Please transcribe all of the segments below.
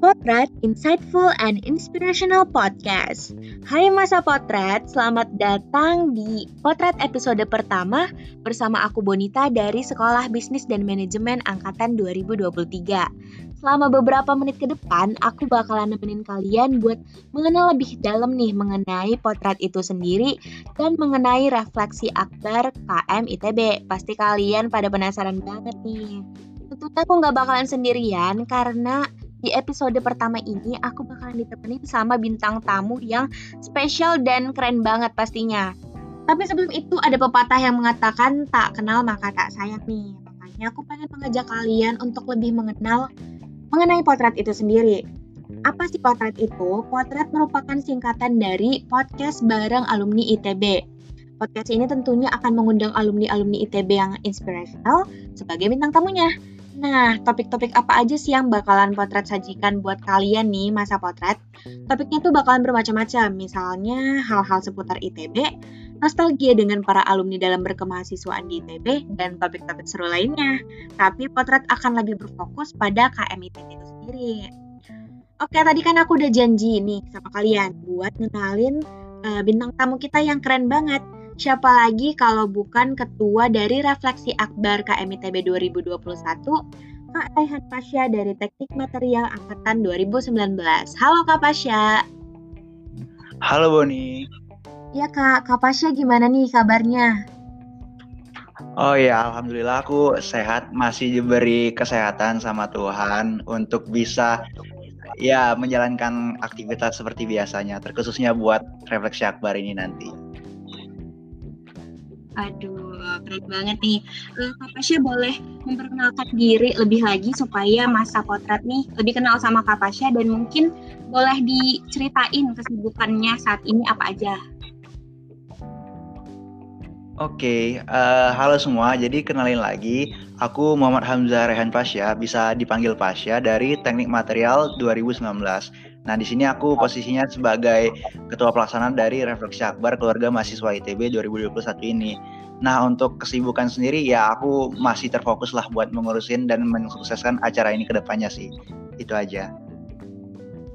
Potret Insightful and Inspirational Podcast. Hai Masa Potret, selamat datang di Potret episode pertama bersama aku Bonita dari Sekolah Bisnis dan Manajemen Angkatan 2023. Selama beberapa menit ke depan, aku bakalan nemenin kalian buat mengenal lebih dalam nih mengenai potret itu sendiri dan mengenai refleksi akbar KM ITB. Pasti kalian pada penasaran banget nih. Tentunya aku nggak bakalan sendirian karena di episode pertama ini aku bakalan ditemenin sama bintang tamu yang spesial dan keren banget pastinya. Tapi sebelum itu ada pepatah yang mengatakan tak kenal maka tak sayang nih. Makanya aku pengen mengajak kalian untuk lebih mengenal mengenai potret itu sendiri. Apa sih potret itu? Potret merupakan singkatan dari podcast bareng alumni ITB. Podcast ini tentunya akan mengundang alumni-alumni ITB yang inspirational sebagai bintang tamunya. Nah, topik-topik apa aja sih yang bakalan potret sajikan buat kalian nih masa potret? Topiknya tuh bakalan bermacam-macam, misalnya hal-hal seputar ITB, nostalgia dengan para alumni dalam berkemahasiswaan di ITB, dan topik-topik seru lainnya. Tapi potret akan lebih berfokus pada KM ITB itu sendiri. Oke, tadi kan aku udah janji nih sama kalian buat ngenalin uh, bintang tamu kita yang keren banget. Siapa lagi kalau bukan ketua dari Refleksi Akbar KMITB 2021, Kak Raihan Pasya dari Teknik Material Angkatan 2019. Halo Kak Pasya. Halo Boni. Ya Kak, Kak Pasya gimana nih kabarnya? Oh ya, alhamdulillah aku sehat, masih diberi kesehatan sama Tuhan untuk bisa ya menjalankan aktivitas seperti biasanya, terkhususnya buat refleksi akbar ini nanti. Aduh, keren banget nih. Uh, Kak Pasya boleh memperkenalkan diri lebih lagi supaya masa potret nih lebih kenal sama Kak Pasya dan mungkin boleh diceritain kesibukannya saat ini apa aja. Oke, okay, uh, eh, halo semua. Jadi kenalin lagi, aku Muhammad Hamzah Rehan Pasya, bisa dipanggil Pasya dari Teknik Material 2019. Nah, di sini aku posisinya sebagai ketua pelaksana dari Refleksi Akbar Keluarga Mahasiswa ITB 2021 ini. Nah, untuk kesibukan sendiri ya aku masih terfokus lah buat mengurusin dan mensukseskan acara ini ke depannya sih. Itu aja.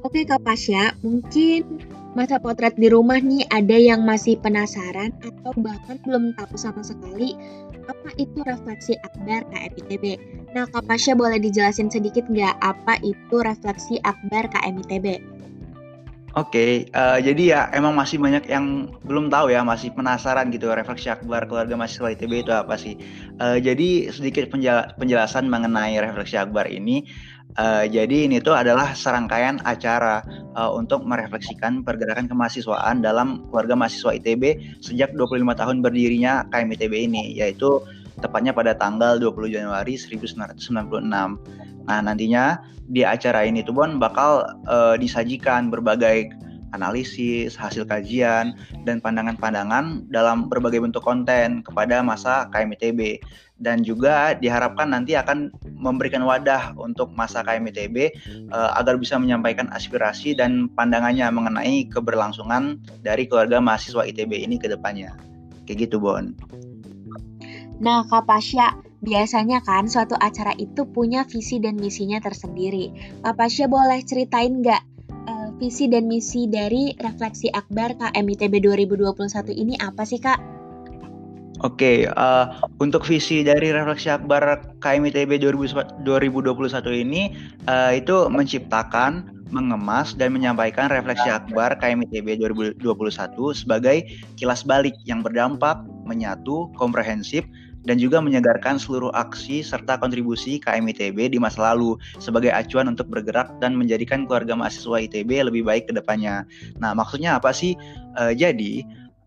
Oke Kak Pasya, mungkin masa potret di rumah nih ada yang masih penasaran atau bahkan belum tahu sama sekali apa itu refleksi akbar KMITB. Nah, Kak Pasha boleh dijelasin sedikit nggak apa itu refleksi akbar KMITB? Oke, okay, uh, eh, jadi ya emang masih banyak yang belum tahu ya, masih penasaran gitu refleksi akbar keluarga mahasiswa ITB itu apa sih? Uh, jadi sedikit penjelasan mengenai refleksi akbar ini. Uh, jadi ini tuh adalah serangkaian acara uh, untuk merefleksikan pergerakan kemahasiswaan dalam keluarga mahasiswa ITB sejak 25 tahun berdirinya KMITB ini, yaitu tepatnya pada tanggal 20 Januari 1996. Nah, nantinya di acara ini tuh Bon bakal uh, disajikan berbagai analisis, hasil kajian, dan pandangan-pandangan dalam berbagai bentuk konten kepada masa KMITB dan juga diharapkan nanti akan memberikan wadah untuk masa KMITB uh, eh, agar bisa menyampaikan aspirasi dan pandangannya mengenai keberlangsungan dari keluarga mahasiswa ITB ini ke depannya. Kayak gitu, Bon. Nah, Kak Pasya, biasanya kan suatu acara itu punya visi dan misinya tersendiri. Kak Pasya boleh ceritain nggak uh, visi dan misi dari Refleksi Akbar KMITB 2021 ini apa sih, Kak? Oke, okay, uh, eh, untuk visi dari Refleksi Akbar KMITB 2021 ini uh, itu menciptakan, mengemas dan menyampaikan refleksi akbar KMITB 2021 sebagai kilas balik yang berdampak, menyatu, komprehensif, dan juga menyegarkan seluruh aksi serta kontribusi KMITB di masa lalu sebagai acuan untuk bergerak dan menjadikan keluarga mahasiswa ITB lebih baik ke depannya. Nah, maksudnya apa sih? Uh, jadi,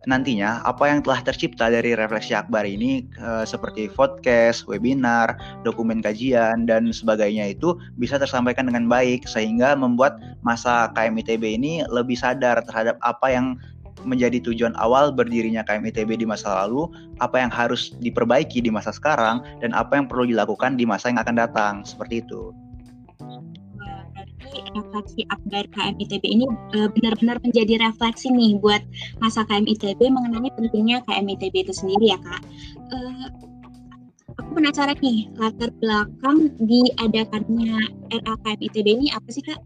nantinya apa yang telah tercipta dari refleksi akbar ini e, seperti podcast, webinar, dokumen kajian dan sebagainya itu bisa tersampaikan dengan baik sehingga membuat masa KMITB ini lebih sadar terhadap apa yang menjadi tujuan awal berdirinya KMITB di masa lalu, apa yang harus diperbaiki di masa sekarang dan apa yang perlu dilakukan di masa yang akan datang. Seperti itu refleksi akbar KMITB ini uh, benar-benar menjadi refleksi nih buat masa KMITB mengenai pentingnya KMITB itu sendiri ya kak. Uh, aku penasaran nih latar belakang diadakannya RAKMITB ini apa sih kak?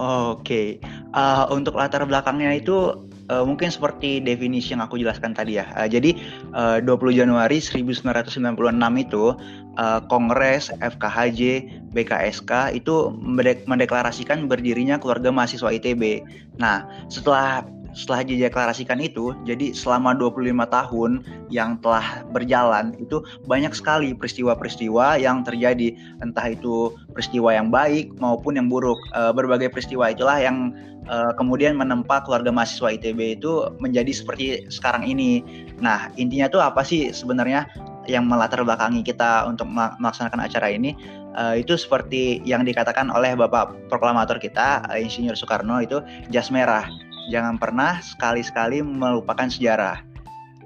Oke, okay. Uh, untuk latar belakangnya itu uh, mungkin seperti definisi yang aku jelaskan tadi ya. Uh, jadi uh, 20 Januari 1996 itu uh, Kongres FKHJ BKSK itu mendeklarasikan berdirinya keluarga mahasiswa ITB. Nah, setelah setelah dideklarasikan itu, jadi selama 25 tahun yang telah berjalan itu banyak sekali peristiwa-peristiwa yang terjadi, entah itu peristiwa yang baik maupun yang buruk. E, berbagai peristiwa itulah yang e, kemudian menempa keluarga mahasiswa ITB itu menjadi seperti sekarang ini. Nah, intinya tuh apa sih sebenarnya yang melatar belakangi kita untuk melaksanakan acara ini? Uh, itu seperti yang dikatakan oleh Bapak Proklamator kita, Insinyur Soekarno itu jas merah jangan pernah sekali-sekali melupakan sejarah.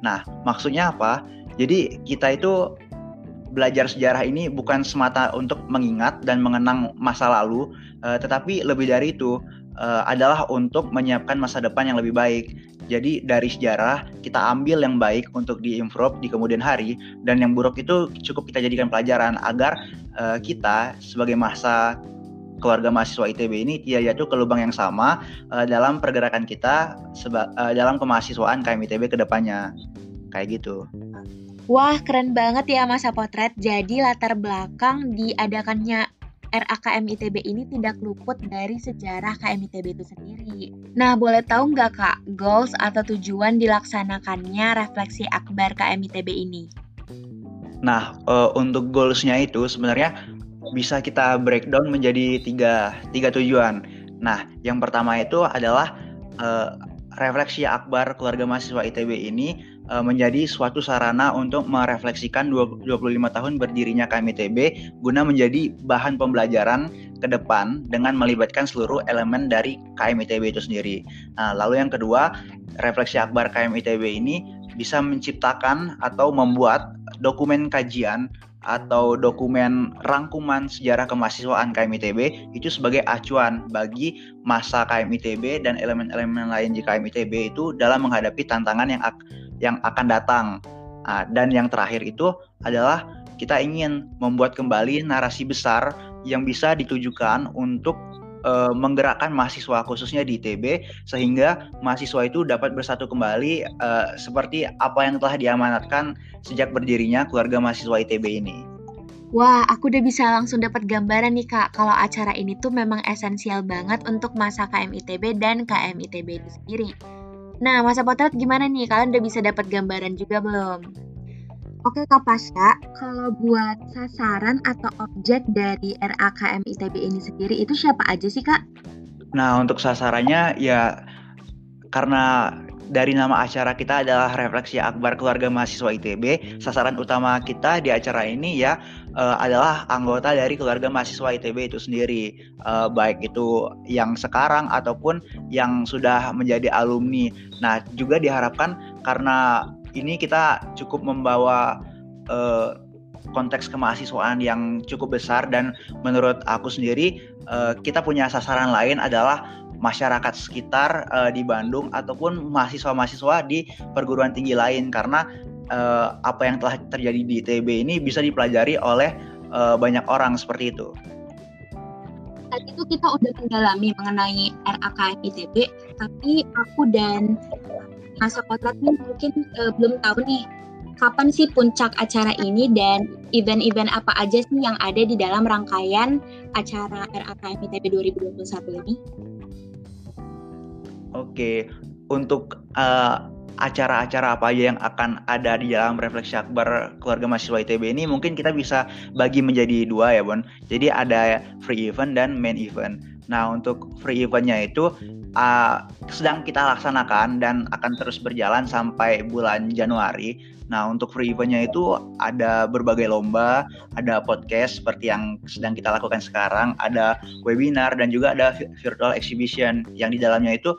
Nah, maksudnya apa? Jadi kita itu belajar sejarah ini bukan semata untuk mengingat dan mengenang masa lalu, uh, tetapi lebih dari itu uh, adalah untuk menyiapkan masa depan yang lebih baik. Jadi dari sejarah kita ambil yang baik untuk diimprove di kemudian hari dan yang buruk itu cukup kita jadikan pelajaran agar uh, kita sebagai masa keluarga mahasiswa ITB ini dia jatuh ke lubang yang sama uh, dalam pergerakan kita seba, uh, dalam kemahasiswaan KM ITB ke depannya. Kayak gitu. Wah, keren banget ya masa potret. Jadi latar belakang diadakannya RAKM ITB ini tidak luput dari sejarah KM ITB itu sendiri. Nah, boleh tahu nggak Kak, goals atau tujuan dilaksanakannya refleksi akbar KM ITB ini? Nah, uh, untuk goalsnya itu sebenarnya bisa kita breakdown menjadi tiga, tiga tujuan. Nah, yang pertama itu adalah uh, refleksi akbar keluarga mahasiswa ITB ini uh, menjadi suatu sarana untuk merefleksikan 25 tahun berdirinya KMITB guna menjadi bahan pembelajaran ke depan dengan melibatkan seluruh elemen dari KMITB itu sendiri. Nah, lalu yang kedua, refleksi akbar KMITB ini bisa menciptakan atau membuat dokumen kajian atau dokumen rangkuman sejarah kemahasiswaan KMITB itu sebagai acuan bagi masa KMITB dan elemen-elemen lain di KMITB itu dalam menghadapi tantangan yang yang akan datang. Nah, dan yang terakhir itu adalah kita ingin membuat kembali narasi besar yang bisa ditujukan untuk uh, menggerakkan mahasiswa khususnya di ITB sehingga mahasiswa itu dapat bersatu kembali uh, seperti apa yang telah diamanatkan sejak berdirinya keluarga mahasiswa ITB ini. Wah, aku udah bisa langsung dapat gambaran nih Kak, kalau acara ini tuh memang esensial banget untuk masa KM ITB dan KM ITB itu sendiri. Nah, masa potret gimana nih? Kalian udah bisa dapat gambaran juga belum? Oke Kak Pasha, kalau buat sasaran atau objek dari RAKM ITB ini sendiri itu siapa aja sih Kak? Nah untuk sasarannya ya karena dari nama acara kita adalah refleksi akbar keluarga mahasiswa ITB. Sasaran utama kita di acara ini ya uh, adalah anggota dari keluarga mahasiswa ITB itu sendiri, uh, baik itu yang sekarang ataupun yang sudah menjadi alumni. Nah juga diharapkan karena ini kita cukup membawa uh, konteks kemahasiswaan yang cukup besar dan menurut aku sendiri uh, kita punya sasaran lain adalah masyarakat sekitar uh, di Bandung ataupun mahasiswa-mahasiswa di perguruan tinggi lain karena uh, apa yang telah terjadi di ITB ini bisa dipelajari oleh uh, banyak orang seperti itu. Tadi itu kita udah mendalami mengenai RAKM ITB, tapi aku dan masa potret mungkin uh, belum tahu nih kapan sih puncak acara ini dan event-event apa aja sih yang ada di dalam rangkaian acara RAKM ITB 2021 ini? Oke, untuk uh, acara-acara apa aja yang akan ada di dalam refleksi akbar keluarga mahasiswa ITB ini mungkin kita bisa bagi menjadi dua ya Bon. Jadi ada free event dan main event. Nah untuk free eventnya itu uh, sedang kita laksanakan dan akan terus berjalan sampai bulan Januari. Nah untuk free eventnya itu ada berbagai lomba, ada podcast seperti yang sedang kita lakukan sekarang, ada webinar dan juga ada virtual exhibition yang di dalamnya itu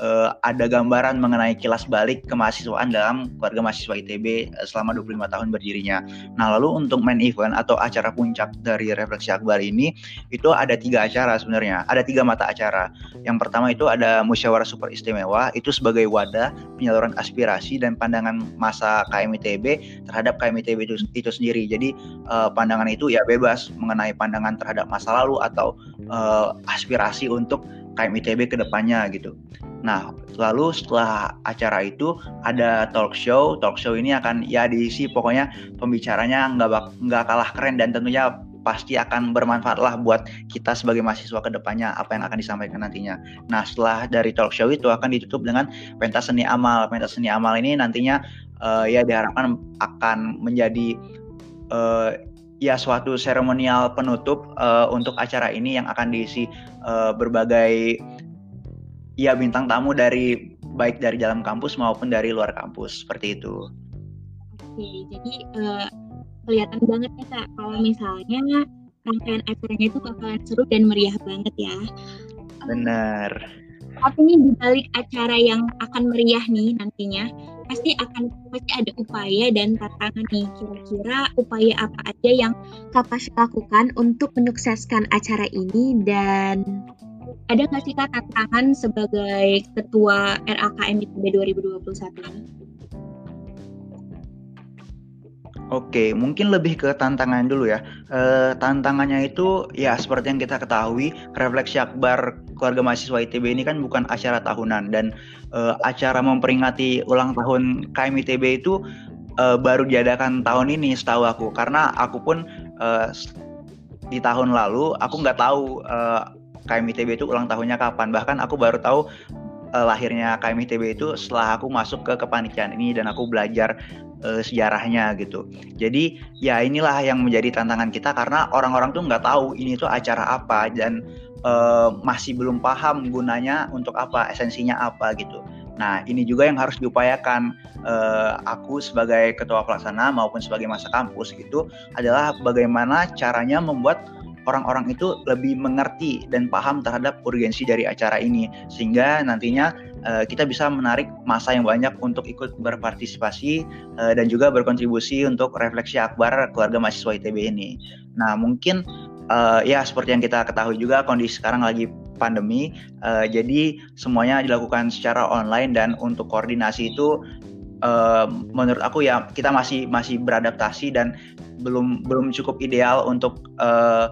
uh, ada gambaran mengenai kilas balik kemahasiswaan dalam keluarga mahasiswa ITB uh, selama 25 tahun berdirinya. Nah, lalu untuk main event atau acara puncak dari Refleksi Akbar ini itu ada tiga acara sebenarnya. Ada tiga mata acara. Yang pertama itu ada musyawarah super istimewa itu sebagai wadah penyaluran aspirasi dan pandangan masa KMITB terhadap KMITB itu, itu sendiri. Jadi uh, pandangan itu ya bebas mengenai pandangan terhadap masa lalu atau uh, aspirasi untuk KMITB ke depannya gitu. Nah, lalu setelah acara itu ada talk show. Talk show ini akan ya diisi pokoknya pembicaranya nggak nggak kalah keren dan tentunya pasti akan bermanfaat lah buat kita sebagai mahasiswa ke depannya apa yang akan disampaikan nantinya. Nah, setelah dari talk show itu akan ditutup dengan pentas seni amal. Pentas seni amal ini nantinya uh, ya diharapkan akan menjadi uh, ya suatu seremonial penutup uh, untuk acara ini yang akan diisi uh, berbagai ya bintang tamu dari baik dari dalam kampus maupun dari luar kampus seperti itu. Oke, jadi uh, kelihatan banget ya kak kalau misalnya rangkaian acaranya itu bakalan seru dan meriah banget ya. Benar. Tapi nih di balik acara yang akan meriah nih nantinya, pasti akan pasti ada upaya dan tantangan nih. Kira-kira upaya apa aja yang Kapas lakukan untuk menyukseskan acara ini dan ada nggak sih Kak tantangan sebagai Ketua RAKM ITB 2021 ini? Oke, mungkin lebih ke tantangan dulu ya. E, tantangannya itu ya seperti yang kita ketahui, refleksi akbar keluarga mahasiswa ITB ini kan bukan acara tahunan dan e, acara memperingati ulang tahun KM ITB itu e, baru diadakan tahun ini setahu aku karena aku pun e, di tahun lalu aku nggak tahu e, KM ITB itu ulang tahunnya kapan. Bahkan aku baru tahu uh, lahirnya KM ITB itu setelah aku masuk ke kepanitiaan ini dan aku belajar uh, sejarahnya gitu. Jadi ya inilah yang menjadi tantangan kita karena orang-orang tuh nggak tahu ini tuh acara apa dan uh, masih belum paham gunanya untuk apa, esensinya apa gitu. Nah ini juga yang harus diupayakan uh, aku sebagai ketua pelaksana maupun sebagai masa kampus gitu adalah bagaimana caranya membuat orang-orang itu lebih mengerti dan paham terhadap urgensi dari acara ini sehingga nantinya uh, kita bisa menarik masa yang banyak untuk ikut berpartisipasi uh, dan juga berkontribusi untuk refleksi akbar keluarga mahasiswa ITB ini. Nah mungkin uh, ya seperti yang kita ketahui juga kondisi sekarang lagi pandemi, uh, jadi semuanya dilakukan secara online dan untuk koordinasi itu uh, menurut aku ya kita masih masih beradaptasi dan belum belum cukup ideal untuk uh,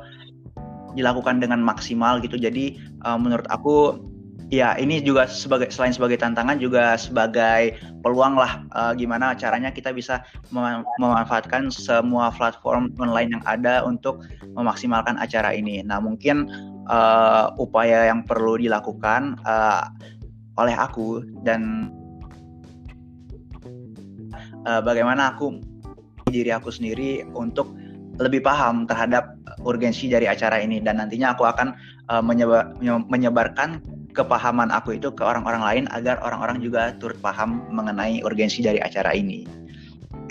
dilakukan dengan maksimal gitu. Jadi uh, menurut aku ya ini juga sebagai selain sebagai tantangan juga sebagai peluang lah uh, gimana caranya kita bisa mem memanfaatkan semua platform online yang ada untuk memaksimalkan acara ini. Nah mungkin uh, upaya yang perlu dilakukan uh, oleh aku dan uh, bagaimana aku diri aku sendiri untuk lebih paham terhadap urgensi dari acara ini dan nantinya aku akan uh, menyebar, menyebarkan kepahaman aku itu ke orang-orang lain agar orang-orang juga turut paham mengenai urgensi dari acara ini.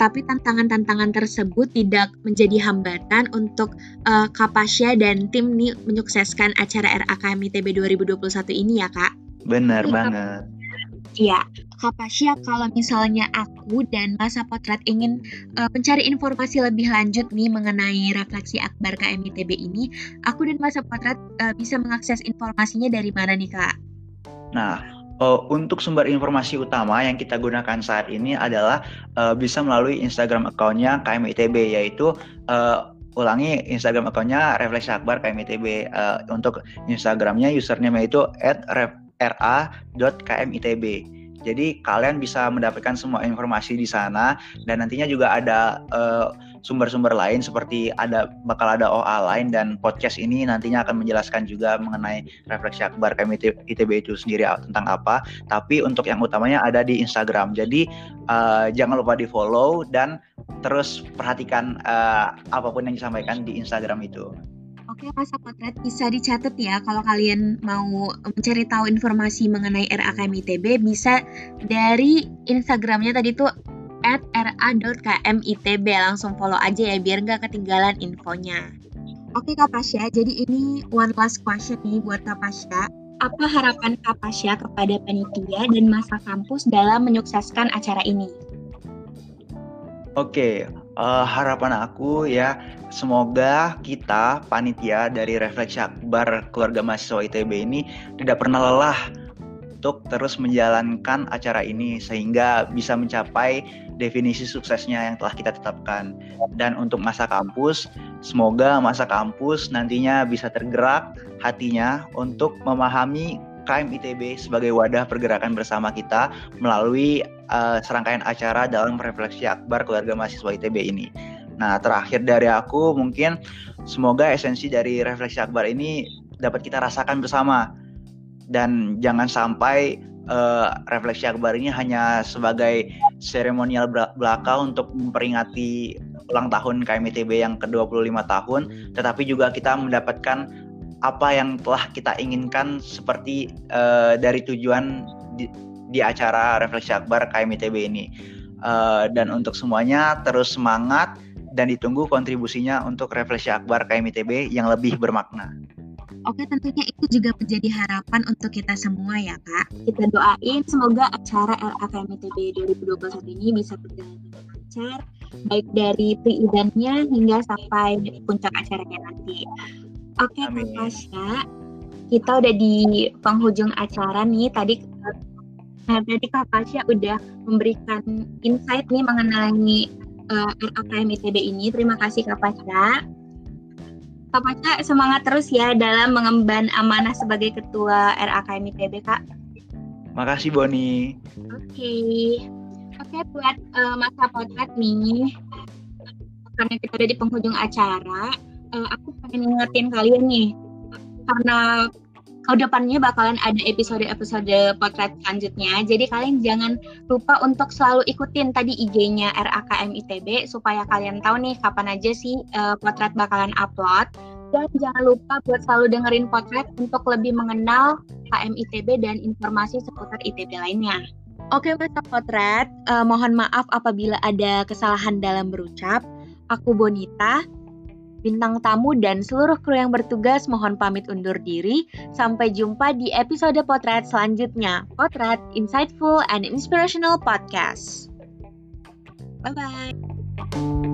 Tapi tantangan-tantangan tersebut tidak menjadi hambatan untuk uh, Kapasya dan tim nih menyukseskan acara RAKM ITB 2021 ini ya kak? Benar banget. Iya, Kapasya kalau misalnya aku dan Masa Potret ingin uh, mencari informasi lebih lanjut nih mengenai refleksi akbar KMITB ini, aku dan Masa Potret uh, bisa mengakses informasinya dari mana nih Kak? Nah, uh, untuk sumber informasi utama yang kita gunakan saat ini adalah uh, bisa melalui Instagram accountnya KMITB yaitu uh, ulangi Instagram akunnya Refleksi Akbar KMITB uh, untuk Instagramnya username itu ra.kmitb. Jadi kalian bisa mendapatkan semua informasi di sana dan nantinya juga ada eh, sumber-sumber lain seperti ada bakal ada OA lain dan podcast ini nantinya akan menjelaskan juga mengenai refleksi akbar kami ITB itu sendiri tentang apa. Tapi untuk yang utamanya ada di Instagram. Jadi uh, jangan lupa di follow dan terus perhatikan uh, apa pun yang disampaikan di Instagram itu. Oke, Mas Potret bisa dicatat ya kalau kalian mau mencari tahu informasi mengenai RAKM ITB bisa dari Instagramnya tadi tuh at ra.kmitb langsung follow aja ya biar nggak ketinggalan infonya. Oke Kak Pasya, jadi ini one last question nih buat Kak Pasya. Apa harapan Kak Pasya kepada panitia dan masa kampus dalam menyukseskan acara ini? Oke, uh, harapan aku ya semoga kita panitia dari Refleksi Akbar keluarga mahasiswa ITB ini tidak pernah lelah untuk terus menjalankan acara ini sehingga bisa mencapai definisi suksesnya yang telah kita tetapkan. Dan untuk masa kampus, semoga masa kampus nantinya bisa tergerak hatinya untuk memahami KM ITB sebagai wadah pergerakan bersama kita melalui uh, serangkaian acara dalam refleksi akbar keluarga mahasiswa ITB ini. Nah, terakhir dari aku mungkin semoga esensi dari refleksi akbar ini dapat kita rasakan bersama dan jangan sampai uh, refleksi akbar ini hanya sebagai seremonial belaka untuk memperingati ulang tahun KMITB yang ke-25 tahun, tetapi juga kita mendapatkan apa yang telah kita inginkan seperti uh, dari tujuan di, di acara refleksi akbar KMITB ini. Uh, dan untuk semuanya terus semangat dan ditunggu kontribusinya untuk refleksi akbar KMITB yang lebih bermakna. Oke, tentunya itu juga menjadi harapan untuk kita semua ya, Kak. Kita doain semoga acara LAKMITB 2021 ini bisa berjalan dengan lancar, baik dari pre-eventnya hingga sampai puncak acaranya nanti. Oke, Kak Pasha, kita udah di penghujung acara nih. Tadi Nah, tadi Kak Pasha udah memberikan insight nih mengenai uh, eh, RAKM ITB ini. Terima kasih Kak Pasha. Kak Pasha semangat terus ya dalam mengemban amanah sebagai ketua RAKM ITB Kak. Makasih Boni. Oke. Okay. Oke okay, buat uh, masa potret nih. Karena kita udah di penghujung acara, uh, aku pengen ngingetin kalian nih. Karena depannya bakalan ada episode-episode potret selanjutnya. Jadi kalian jangan lupa untuk selalu ikutin tadi IG-nya RAKM ITB supaya kalian tahu nih kapan aja sih uh, potret bakalan upload. Dan jangan lupa buat selalu dengerin potret untuk lebih mengenal KM ITB dan informasi seputar ITB lainnya. Oke, Masa Potret, uh, mohon maaf apabila ada kesalahan dalam berucap. Aku Bonita, bintang tamu dan seluruh kru yang bertugas mohon pamit undur diri. Sampai jumpa di episode potret selanjutnya. Potret Insightful and Inspirational Podcast. Bye-bye.